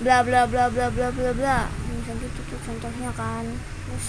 bla bla bla bla bla bla bla. Misalnya gitu contohnya kan. Terus